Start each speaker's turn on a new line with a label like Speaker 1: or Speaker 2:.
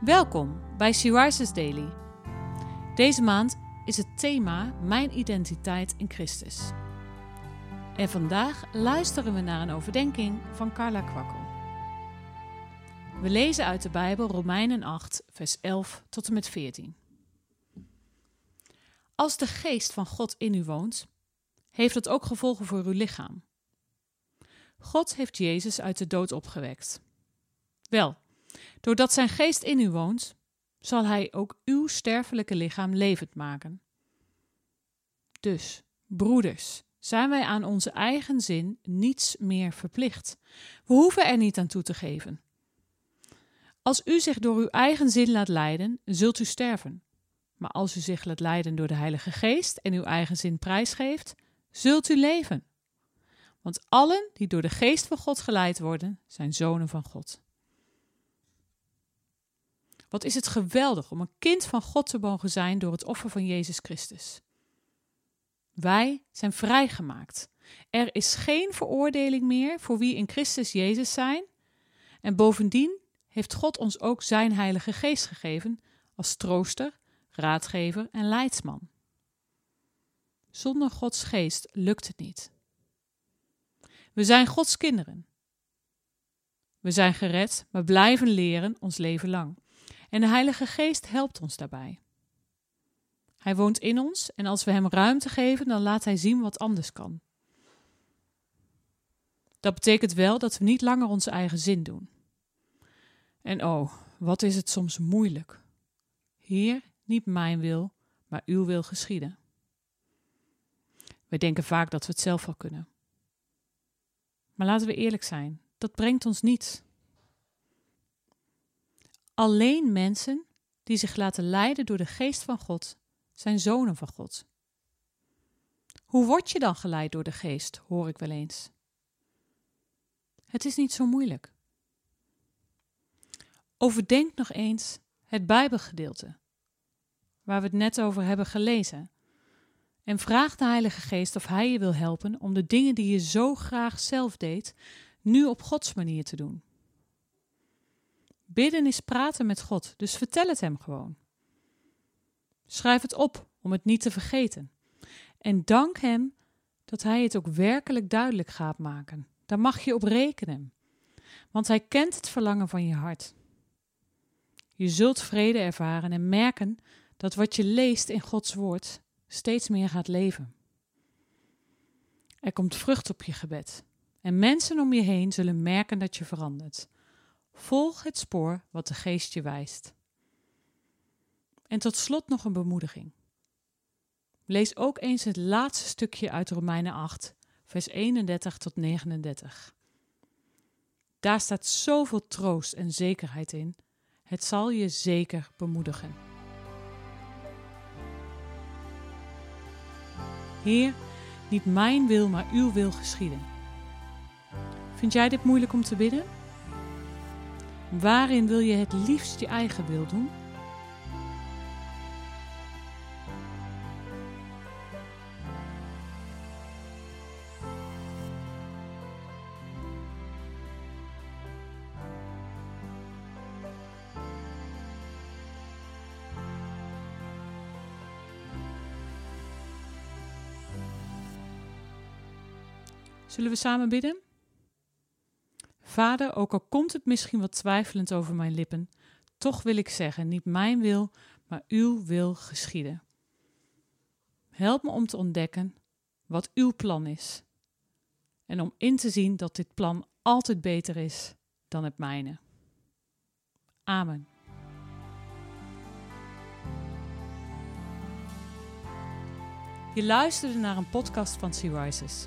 Speaker 1: Welkom bij She Daily. Deze maand is het thema Mijn identiteit in Christus. En vandaag luisteren we naar een overdenking van Carla Kwakkel. We lezen uit de Bijbel Romeinen 8, vers 11 tot en met 14. Als de geest van God in u woont, heeft dat ook gevolgen voor uw lichaam. God heeft Jezus uit de dood opgewekt. Wel, Doordat zijn geest in u woont, zal hij ook uw sterfelijke lichaam levend maken. Dus, broeders, zijn wij aan onze eigen zin niets meer verplicht. We hoeven er niet aan toe te geven. Als u zich door uw eigen zin laat leiden, zult u sterven. Maar als u zich laat leiden door de Heilige Geest en uw eigen zin prijsgeeft, zult u leven. Want allen die door de Geest van God geleid worden, zijn zonen van God. Wat is het geweldig om een kind van God te mogen zijn door het offer van Jezus Christus. Wij zijn vrijgemaakt. Er is geen veroordeling meer voor wie in Christus Jezus zijn. En bovendien heeft God ons ook zijn Heilige Geest gegeven als trooster, raadgever en leidsman. Zonder Gods Geest lukt het niet. We zijn Gods kinderen. We zijn gered, maar blijven leren ons leven lang. En de Heilige Geest helpt ons daarbij. Hij woont in ons en als we Hem ruimte geven, dan laat Hij zien wat anders kan. Dat betekent wel dat we niet langer onze eigen zin doen. En oh, wat is het soms moeilijk. Heer, niet mijn wil, maar uw wil geschieden. Wij denken vaak dat we het zelf wel kunnen. Maar laten we eerlijk zijn, dat brengt ons niets. Alleen mensen die zich laten leiden door de geest van God zijn zonen van God. Hoe word je dan geleid door de geest, hoor ik wel eens. Het is niet zo moeilijk. Overdenk nog eens het Bijbelgedeelte, waar we het net over hebben gelezen, en vraag de Heilige Geest of Hij je wil helpen om de dingen die je zo graag zelf deed, nu op Gods manier te doen. Bidden is praten met God, dus vertel het Hem gewoon. Schrijf het op om het niet te vergeten. En dank Hem dat Hij het ook werkelijk duidelijk gaat maken. Daar mag je op rekenen, want Hij kent het verlangen van je hart. Je zult vrede ervaren en merken dat wat je leest in Gods Woord steeds meer gaat leven. Er komt vrucht op je gebed en mensen om je heen zullen merken dat je verandert. Volg het spoor wat de geest je wijst. En tot slot nog een bemoediging. Lees ook eens het laatste stukje uit Romeinen 8, vers 31 tot 39. Daar staat zoveel troost en zekerheid in. Het zal je zeker bemoedigen. Heer, niet mijn wil, maar uw wil geschieden. Vind jij dit moeilijk om te bidden? Waarin wil je het liefst je eigen wil doen? Zullen we samen bidden? Vader, ook al komt het misschien wat twijfelend over mijn lippen, toch wil ik zeggen: niet mijn wil, maar uw wil geschieden. Help me om te ontdekken wat uw plan is en om in te zien dat dit plan altijd beter is dan het mijne. Amen. Je luisterde naar een podcast van Sea Rises.